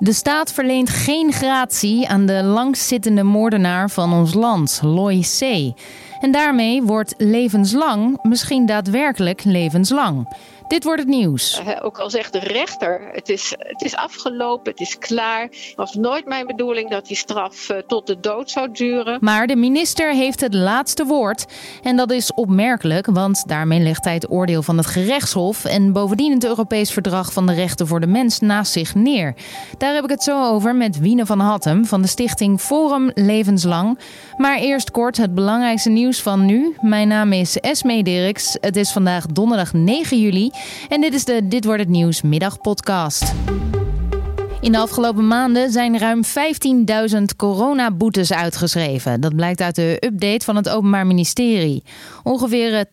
De staat verleent geen gratie aan de langzittende moordenaar van ons land, Loy C. En daarmee wordt levenslang misschien daadwerkelijk levenslang. Dit wordt het nieuws. Ook al zegt de rechter, het is, het is afgelopen, het is klaar. Het was nooit mijn bedoeling dat die straf eh, tot de dood zou duren. Maar de minister heeft het laatste woord. En dat is opmerkelijk, want daarmee legt hij het oordeel van het gerechtshof... en bovendien het Europees Verdrag van de Rechten voor de Mens naast zich neer. Daar heb ik het zo over met Wiene van Hattem van de stichting Forum Levenslang. Maar eerst kort het belangrijkste nieuws van nu. Mijn naam is Esme Dirks. Het is vandaag donderdag 9 juli... En dit is de Dit wordt het nieuws middagpodcast. In de afgelopen maanden zijn ruim 15.000 coronaboetes uitgeschreven. Dat blijkt uit de update van het Openbaar Ministerie. Ongeveer 20%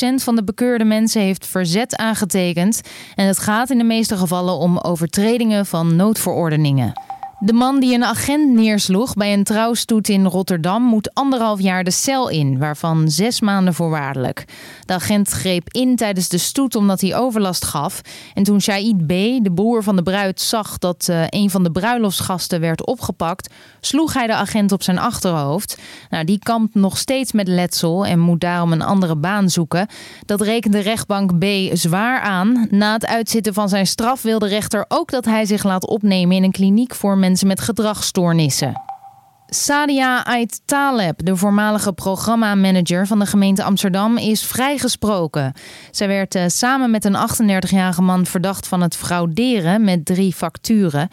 eh, van de bekeurde mensen heeft verzet aangetekend. En het gaat in de meeste gevallen om overtredingen van noodverordeningen. De man die een agent neersloeg bij een trouwstoet in Rotterdam moet anderhalf jaar de cel in, waarvan zes maanden voorwaardelijk. De agent greep in tijdens de stoet omdat hij overlast gaf. En toen Shaid B., de broer van de bruid, zag dat uh, een van de bruiloftsgasten werd opgepakt, sloeg hij de agent op zijn achterhoofd. Nou, die kampt nog steeds met letsel en moet daarom een andere baan zoeken. Dat rekent de rechtbank B zwaar aan. Na het uitzitten van zijn straf wil de rechter ook dat hij zich laat opnemen in een kliniek voor mensen mensen met gedragsstoornissen. Sadia Ait Taleb, de voormalige programmamanager van de gemeente Amsterdam, is vrijgesproken. Zij werd uh, samen met een 38-jarige man verdacht van het frauderen met drie facturen.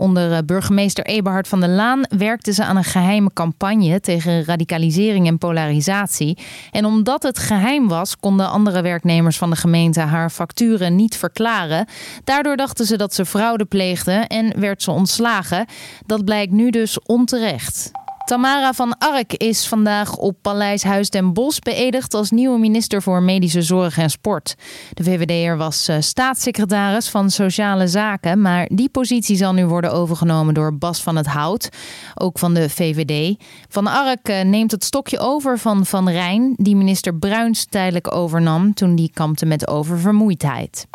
Onder uh, burgemeester Eberhard van der Laan werkte ze aan een geheime campagne tegen radicalisering en polarisatie. En omdat het geheim was, konden andere werknemers van de gemeente haar facturen niet verklaren. Daardoor dachten ze dat ze fraude pleegde en werd ze ontslagen. Dat blijkt nu dus onterecht. Tamara van Ark is vandaag op Paleis Huis den Bosch beëdigd als nieuwe minister voor Medische Zorg en Sport. De VVD'er was uh, staatssecretaris van Sociale Zaken, maar die positie zal nu worden overgenomen door Bas van het Hout, ook van de VVD. Van Ark uh, neemt het stokje over van Van Rijn, die minister Bruins tijdelijk overnam toen die kampte met oververmoeidheid.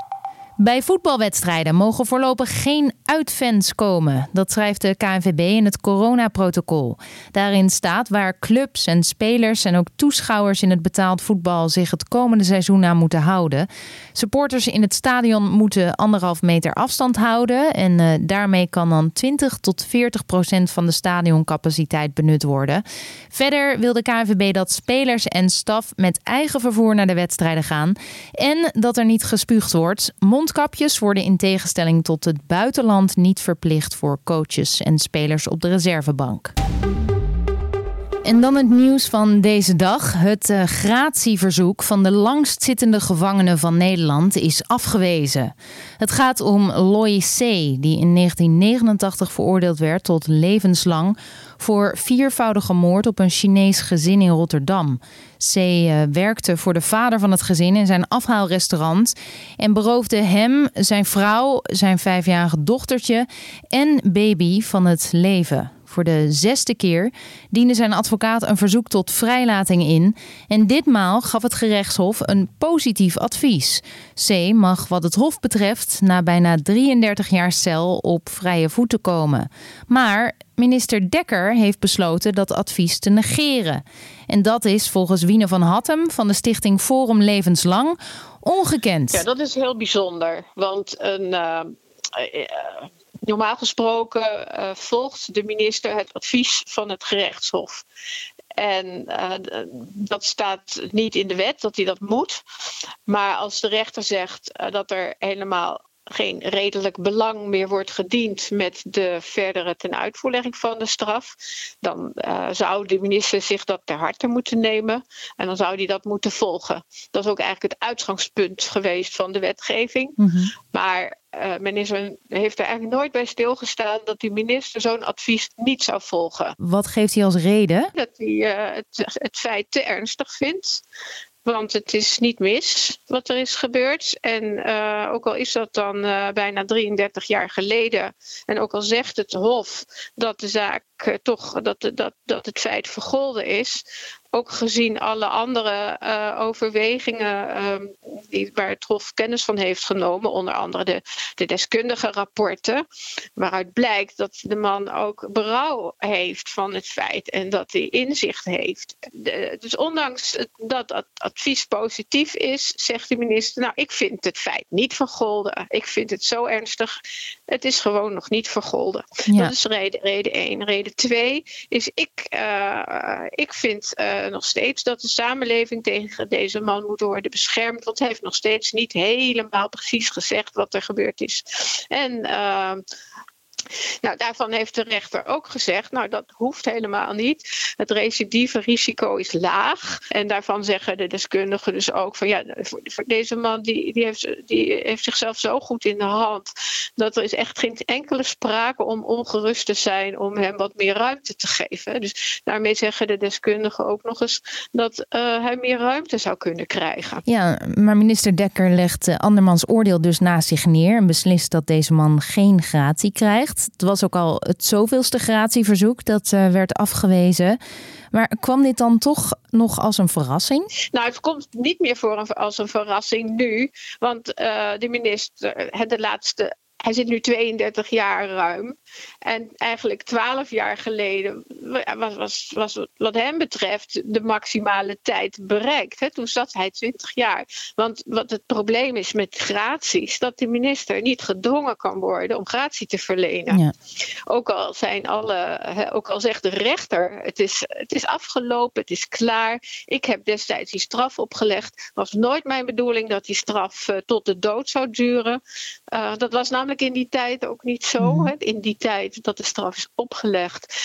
Bij voetbalwedstrijden mogen voorlopig geen uitfans komen. Dat schrijft de KNVB in het coronaprotocol. Daarin staat waar clubs en spelers en ook toeschouwers in het betaald voetbal zich het komende seizoen aan moeten houden. Supporters in het stadion moeten anderhalf meter afstand houden. En uh, daarmee kan dan 20 tot 40 procent van de stadioncapaciteit benut worden. Verder wil de KNVB dat spelers en staf met eigen vervoer naar de wedstrijden gaan. En dat er niet gespuugd wordt. Mondkapjes worden in tegenstelling tot het buitenland niet verplicht voor coaches en spelers op de reservebank. En dan het nieuws van deze dag. Het uh, gratieverzoek van de langstzittende gevangene van Nederland is afgewezen. Het gaat om Loy C., die in 1989 veroordeeld werd tot levenslang voor viervoudige moord op een Chinees gezin in Rotterdam. C uh, werkte voor de vader van het gezin in zijn afhaalrestaurant en beroofde hem, zijn vrouw, zijn vijfjarige dochtertje en baby van het leven. Voor de zesde keer diende zijn advocaat een verzoek tot vrijlating in. En ditmaal gaf het gerechtshof een positief advies. C mag wat het hof betreft na bijna 33 jaar cel op vrije voeten komen. Maar minister Dekker heeft besloten dat advies te negeren. En dat is volgens Wiene van Hattem van de stichting Forum Levenslang ongekend. Ja, dat is heel bijzonder. Want een. Uh, Normaal gesproken uh, volgt de minister het advies van het gerechtshof. En uh, dat staat niet in de wet dat hij dat moet. Maar als de rechter zegt uh, dat er helemaal geen redelijk belang meer wordt gediend met de verdere tenuitvoerlegging van de straf, dan uh, zou de minister zich dat ter harte moeten nemen en dan zou hij dat moeten volgen. Dat is ook eigenlijk het uitgangspunt geweest van de wetgeving. Mm -hmm. Maar uh, men is heeft er eigenlijk nooit bij stilgestaan dat die minister zo'n advies niet zou volgen. Wat geeft hij als reden? Dat hij uh, het, het feit te ernstig vindt. Want het is niet mis wat er is gebeurd. En uh, ook al is dat dan uh, bijna 33 jaar geleden. En ook al zegt het Hof dat de zaak uh, toch dat, dat, dat het feit vergolden is ook gezien alle andere uh, overwegingen um, die, waar het Hof kennis van heeft genomen, onder andere de, de deskundige rapporten, waaruit blijkt dat de man ook berouw heeft van het feit en dat hij inzicht heeft. De, dus ondanks dat dat advies positief is, zegt de minister: Nou, ik vind het feit niet vergolden. Ik vind het zo ernstig. Het is gewoon nog niet vergolden. Dat is reden, reden één. Reden twee is: ik, uh, ik vind uh, nog steeds dat de samenleving tegen deze man moet worden beschermd. Want hij heeft nog steeds niet helemaal precies gezegd wat er gebeurd is. En. Nou, daarvan heeft de rechter ook gezegd, nou dat hoeft helemaal niet. Het recidieve risico is laag. En daarvan zeggen de deskundigen dus ook van ja, voor, deze man die, die, heeft, die heeft zichzelf zo goed in de hand. Dat er is echt geen enkele sprake om ongerust te zijn om hem wat meer ruimte te geven. Dus daarmee zeggen de deskundigen ook nog eens dat uh, hij meer ruimte zou kunnen krijgen. Ja, maar minister Dekker legt uh, andermans oordeel dus naast zich neer en beslist dat deze man geen gratie krijgt. Het was ook al het zoveelste gratieverzoek dat uh, werd afgewezen. Maar kwam dit dan toch nog als een verrassing? Nou, het komt niet meer voor als een verrassing nu. Want uh, de minister, de laatste hij zit nu 32 jaar ruim. En eigenlijk 12 jaar geleden was, was, was wat hem betreft de maximale tijd bereikt. Hè? Toen zat hij 20 jaar. Want wat het probleem is met graties, dat de minister niet gedwongen kan worden om gratie te verlenen. Ja. Ook al zijn alle, ook al zegt de rechter, het is, het is afgelopen, het is klaar. Ik heb destijds die straf opgelegd. Het was nooit mijn bedoeling dat die straf uh, tot de dood zou duren. Uh, dat was namelijk in die tijd ook niet zo. Hè? In die tijd dat de straf is opgelegd,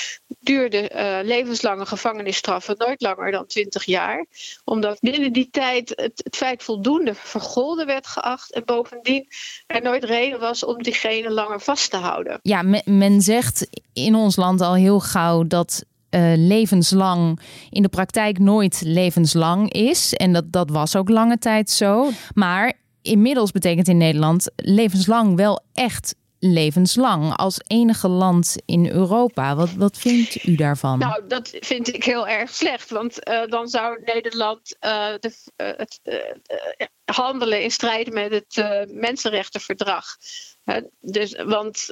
duurde uh, levenslange gevangenisstraffen nooit langer dan 20 jaar. Omdat binnen die tijd het, het, feit voldoende vergolden werd geacht. En bovendien er nooit reden was om diegene langer vast te houden. Ja, men, men zegt in ons land al heel gauw dat uh, levenslang in de praktijk nooit levenslang is. En dat, dat was ook lange tijd zo. Maar inmiddels betekent in Nederland levenslang wel echt levenslang als enige land in Europa. Wat, wat vindt u daarvan? Nou, dat vind ik heel erg slecht. Want uh, dan zou Nederland uh, de, het handelen in strijd met het Mensenrechtenverdrag. dus, want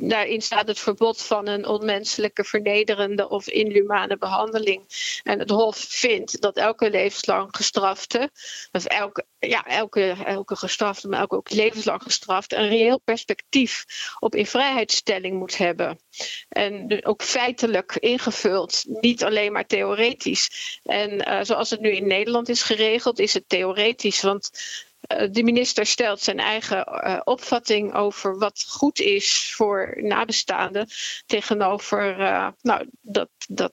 daarin staat het verbod van een onmenselijke, vernederende of inhumane behandeling. En het Hof vindt dat elke levenslang gestrafte, of elke, ja, elke, elke gestrafte, maar elke ook levenslang gestrafte, een reëel perspectief op invrijheidstelling moet hebben. En ook feitelijk ingevuld, niet alleen maar theoretisch. En uh, zoals het nu in Nederland is geregeld, is het theoretisch. Want eh, de minister stelt zijn eigen uh, opvatting over wat goed is voor nabestaanden tegenover, uh, nou, dat, dat,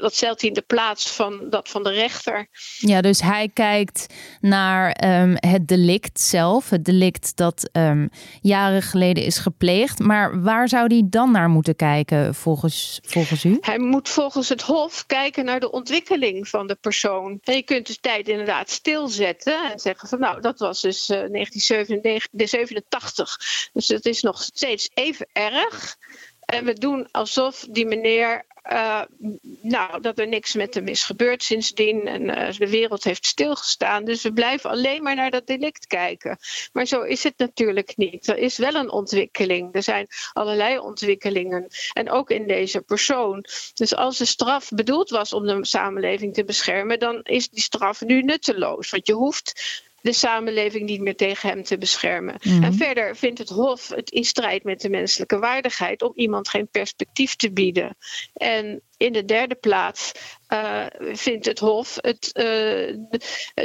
dat stelt hij in de plaats van dat van de rechter. Ja, dus hij kijkt naar um, het delict zelf, het delict dat um, jaren geleden is gepleegd. Maar waar zou hij dan naar moeten kijken volgens, volgens u? Hij moet volgens het Hof kijken naar de ontwikkeling van de persoon. En je kunt de tijd inderdaad stilzetten en zeggen van nou, dat was dus uh, 1987. Dus dat is nog steeds even erg. En we doen alsof die meneer uh, nou, dat er niks met hem is gebeurd sindsdien. En uh, de wereld heeft stilgestaan. Dus we blijven alleen maar naar dat delict kijken. Maar zo is het natuurlijk niet. Er is wel een ontwikkeling. Er zijn allerlei ontwikkelingen. En ook in deze persoon. Dus als de straf bedoeld was om de samenleving te beschermen, dan is die straf nu nutteloos. Want je hoeft de samenleving niet meer tegen hem te beschermen. Mm -hmm. En verder vindt het Hof het in strijd met de menselijke waardigheid om iemand geen perspectief te bieden. En in de derde plaats uh, vindt het Hof het uh,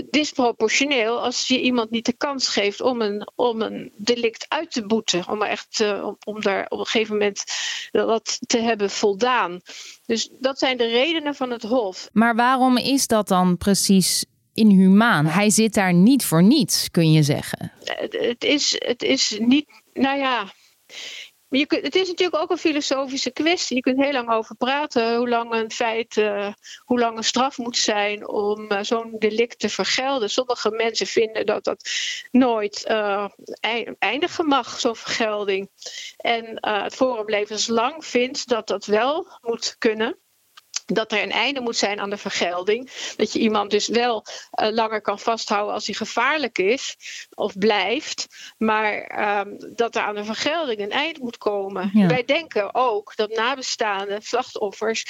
disproportioneel als je iemand niet de kans geeft om een, om een delict uit te boeten. Om, echt, uh, om, om daar op een gegeven moment wat te hebben voldaan. Dus dat zijn de redenen van het Hof. Maar waarom is dat dan precies inhumaan. Hij zit daar niet voor niets, kun je zeggen. Het is, het is niet, nou ja. Je kunt, het is natuurlijk ook een filosofische kwestie. Je kunt heel lang over praten hoe lang een feit, uh, hoe lang een straf moet zijn om uh, zo'n delict te vergelden. Sommige mensen vinden dat dat nooit uh, eindigen mag, zo'n vergelding. En het Forum Levenslang vindt dat dat wel moet kunnen. Dat er een einde moet zijn aan de vergelding. Dat je iemand dus wel uh, langer kan vasthouden als hij gevaarlijk is of blijft. Maar um, dat er aan de vergelding een eind moet komen. Ja. Wij denken ook dat nabestaanden, slachtoffers,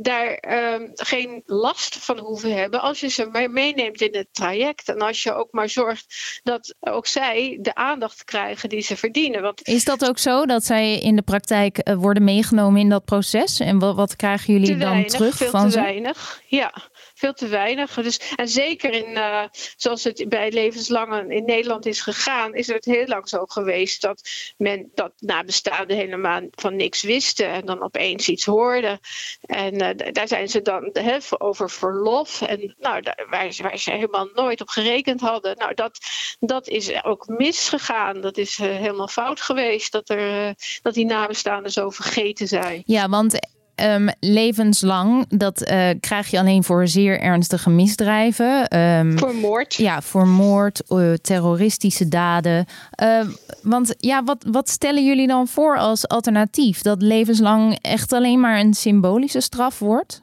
daar um, geen last van hoeven hebben als je ze meeneemt in het traject. En als je ook maar zorgt dat ook zij de aandacht krijgen die ze verdienen. Want is dat ook zo dat zij in de praktijk uh, worden meegenomen in dat proces? En wat, wat krijgen jullie dan? Terug veel van te weinig. Ja, veel te weinig. Dus, en zeker in, uh, zoals het bij levenslang in Nederland is gegaan, is het heel lang zo geweest dat men dat nabestaanden helemaal van niks wisten en dan opeens iets hoorden. En uh, daar zijn ze dan he, over verlof. En nou, daar, waar, waar, ze helemaal nooit op gerekend hadden. Nou, dat, dat is ook misgegaan. Dat is uh, helemaal fout geweest dat, er, dat die nabestaanden zo vergeten zijn. Ja, want Um, levenslang, dat uh, krijg je alleen voor zeer ernstige misdrijven. Um, voor moord. Ja, voor moord, uh, terroristische daden. Uh, want ja, wat, wat stellen jullie dan voor als alternatief? Dat levenslang echt alleen maar een symbolische straf wordt?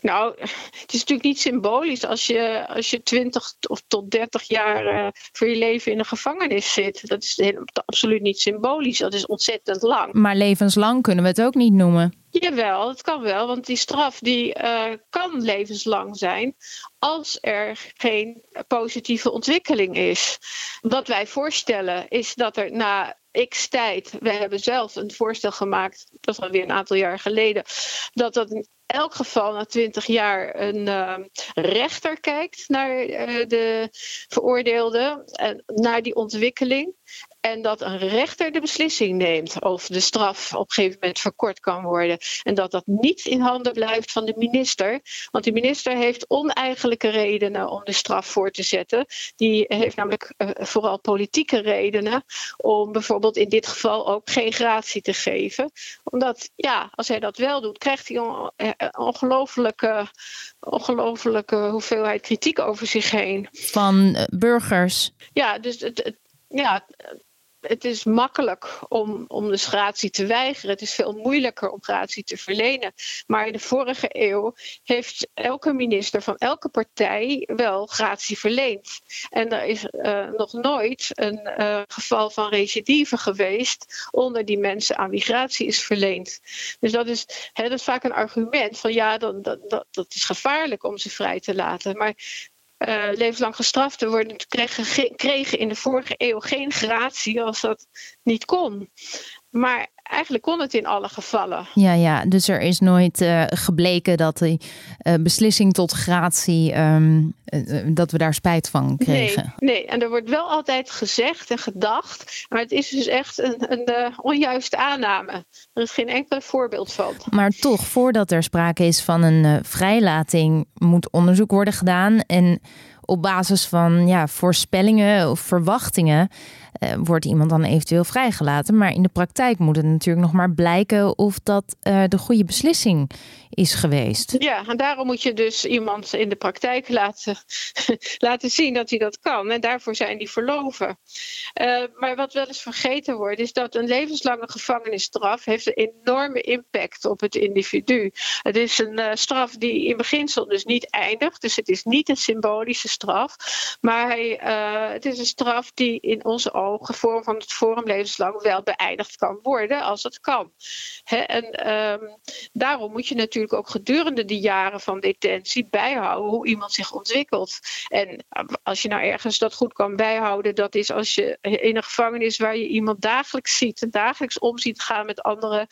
Nou, het is natuurlijk niet symbolisch als je, als je 20 of tot 30 jaar uh, voor je leven in een gevangenis zit. Dat is helemaal, absoluut niet symbolisch. Dat is ontzettend lang. Maar levenslang kunnen we het ook niet noemen. Jawel, het kan wel, want die straf die, uh, kan levenslang zijn als er geen positieve ontwikkeling is. Wat wij voorstellen is dat er na x tijd, we hebben zelf een voorstel gemaakt, dat is alweer een aantal jaar geleden, dat dat elk geval na twintig jaar een uh, rechter kijkt naar uh, de veroordeelde en naar die ontwikkeling. En dat een rechter de beslissing neemt of de straf op een gegeven moment verkort kan worden. En dat dat niet in handen blijft van de minister. Want de minister heeft oneigenlijke redenen om de straf voor te zetten. Die heeft namelijk uh, vooral politieke redenen om bijvoorbeeld in dit geval ook geen gratie te geven. Omdat, ja, als hij dat wel doet, krijgt hij een eh, ongelooflijke, ongelooflijke hoeveelheid kritiek over zich heen. Van burgers. Ja, dus het, het ja, het is makkelijk om, om dus gratie te weigeren. Het is veel moeilijker om gratie te verlenen. Maar in de vorige eeuw heeft elke minister van elke partij wel gratie verleend. En er is uh, nog nooit een uh, geval van recidive geweest onder die mensen aan wie gratie is verleend. Dus dat is, hè, dat vaak een argument van ja, dat, dat, dat is gevaarlijk om ze vrij te laten. Maar uh, levenslang gestraften worden, kregen, kregen in de vorige eeuw geen gratie als dat niet kon. Maar eigenlijk kon het in alle gevallen. Ja, ja. dus er is nooit uh, gebleken dat die uh, beslissing tot gratie, um, uh, dat we daar spijt van kregen. Nee, nee, en er wordt wel altijd gezegd en gedacht, maar het is dus echt een, een onjuiste aanname. Er is geen enkel voorbeeld van. Maar toch, voordat er sprake is van een vrijlating, moet onderzoek worden gedaan en op basis van ja, voorspellingen of verwachtingen uh, wordt iemand dan eventueel vrijgelaten. Maar in de praktijk moet het natuurlijk nog maar blijken of dat uh, de goede beslissing is geweest. Ja, en daarom moet je dus iemand in de praktijk laten, laten zien dat hij dat kan. En daarvoor zijn die verloven. Uh, maar wat wel eens vergeten wordt, is dat een levenslange gevangenisstraf heeft een enorme impact op het individu. Het is een straf die in beginsel dus niet eindigt. Dus het is niet een symbolische straf. Maar het is een straf die in onze ogen gevorm van het Forum levenslang wel beëindigd kan worden als het kan. en um, daarom moet je natuurlijk ook gedurende de jaren van detentie bijhouden hoe iemand zich ontwikkelt. En eh, als je nou ergens dat goed kan bijhouden, dat is als je in een gevangenis waar je iemand dagelijks ziet en dagelijks om ziet gaan met andere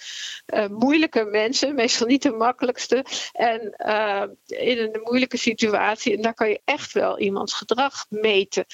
uh, moeilijke mensen, meestal niet de makkelijkste, en uh, in een moeilijke situatie. En daar kan je echt wel iemands gedrag meten.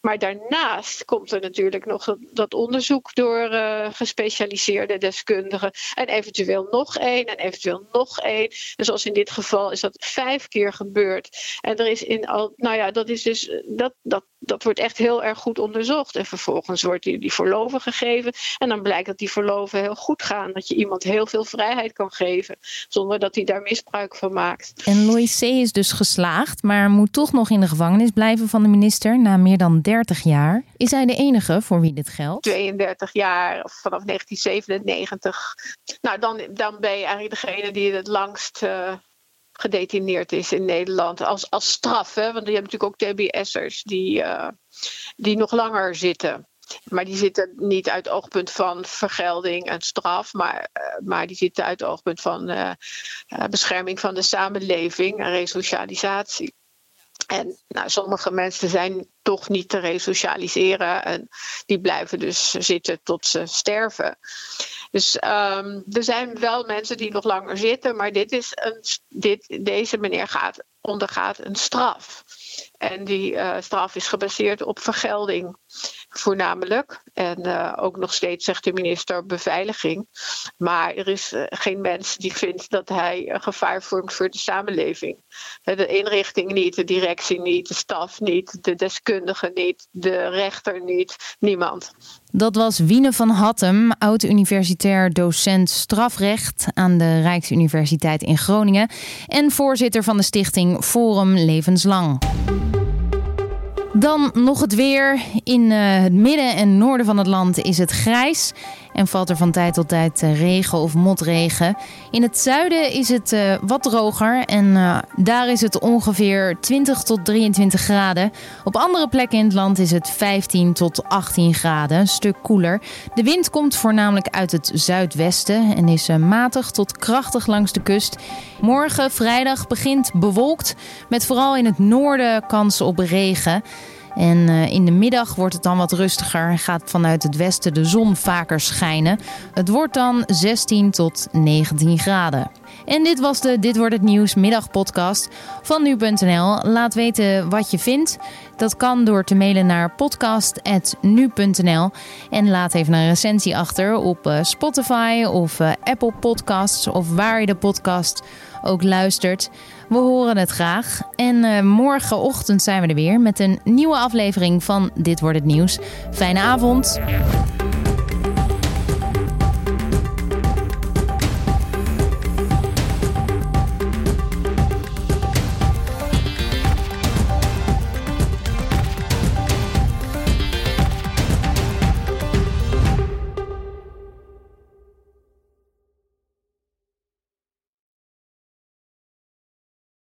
Maar daarnaast komt er natuurlijk natuurlijk nog dat onderzoek door uh, gespecialiseerde deskundigen. En eventueel nog één en eventueel nog één. En zoals in dit geval is dat vijf keer gebeurd. En er is in al, nou ja, dat is dus, dat, dat, dat wordt echt heel erg goed onderzocht. En vervolgens wordt die, die verloven gegeven. En dan blijkt dat die verloven heel goed gaan. Dat je iemand heel veel vrijheid kan geven. Zonder dat hij daar misbruik van maakt. En Louis C. is dus geslaagd, maar moet toch nog in de gevangenis blijven van de minister na meer dan 30 jaar. Is hij de enige voor wie dit geldt? 32 jaar of vanaf 1997. Nou, dan, dan ben je eigenlijk degene die het langst uh, gedetineerd is in Nederland als, als straf. Hè? Want je hebt natuurlijk ook TBS'ers die, uh, die nog langer zitten. Maar die zitten niet uit oogpunt van vergelding en straf, maar, uh, maar die zitten uit oogpunt van uh, bescherming van de samenleving en resocialisatie. En nou, sommige mensen zijn toch niet te resocialiseren en die blijven dus zitten tot ze sterven. Dus um, er zijn wel mensen die nog langer zitten, maar dit is een, dit, deze meneer gaat, ondergaat een straf. En die uh, straf is gebaseerd op vergelding voornamelijk. En uh, ook nog steeds zegt de minister beveiliging. Maar er is uh, geen mens die vindt dat hij een gevaar vormt voor de samenleving. De inrichting niet, de directie niet, de staf niet, de deskundigen niet, de rechter niet, niemand. Dat was Wiene van Hattem, oud-universitair docent strafrecht aan de Rijksuniversiteit in Groningen en voorzitter van de stichting Forum Levenslang. Dan nog het weer. In uh, het midden en noorden van het land is het grijs en valt er van tijd tot tijd uh, regen of motregen. In het zuiden is het uh, wat droger en daar is het ongeveer 20 tot 23 graden. Op andere plekken in het land is het 15 tot 18 graden, een stuk koeler. De wind komt voornamelijk uit het zuidwesten en is matig tot krachtig langs de kust. Morgen, vrijdag, begint bewolkt met vooral in het noorden kans op regen. En uh, in de middag wordt het dan wat rustiger en gaat vanuit het westen de zon vaker schijnen. Het wordt dan 16 tot 19 graden. En dit was de Dit wordt het nieuws middagpodcast van nu.nl. Laat weten wat je vindt. Dat kan door te mailen naar podcast@nu.nl en laat even een recensie achter op uh, Spotify of uh, Apple Podcasts of waar je de podcast ook luistert. We horen het graag. En uh, morgenochtend zijn we er weer met een nieuwe aflevering van Dit wordt het nieuws. Fijne avond.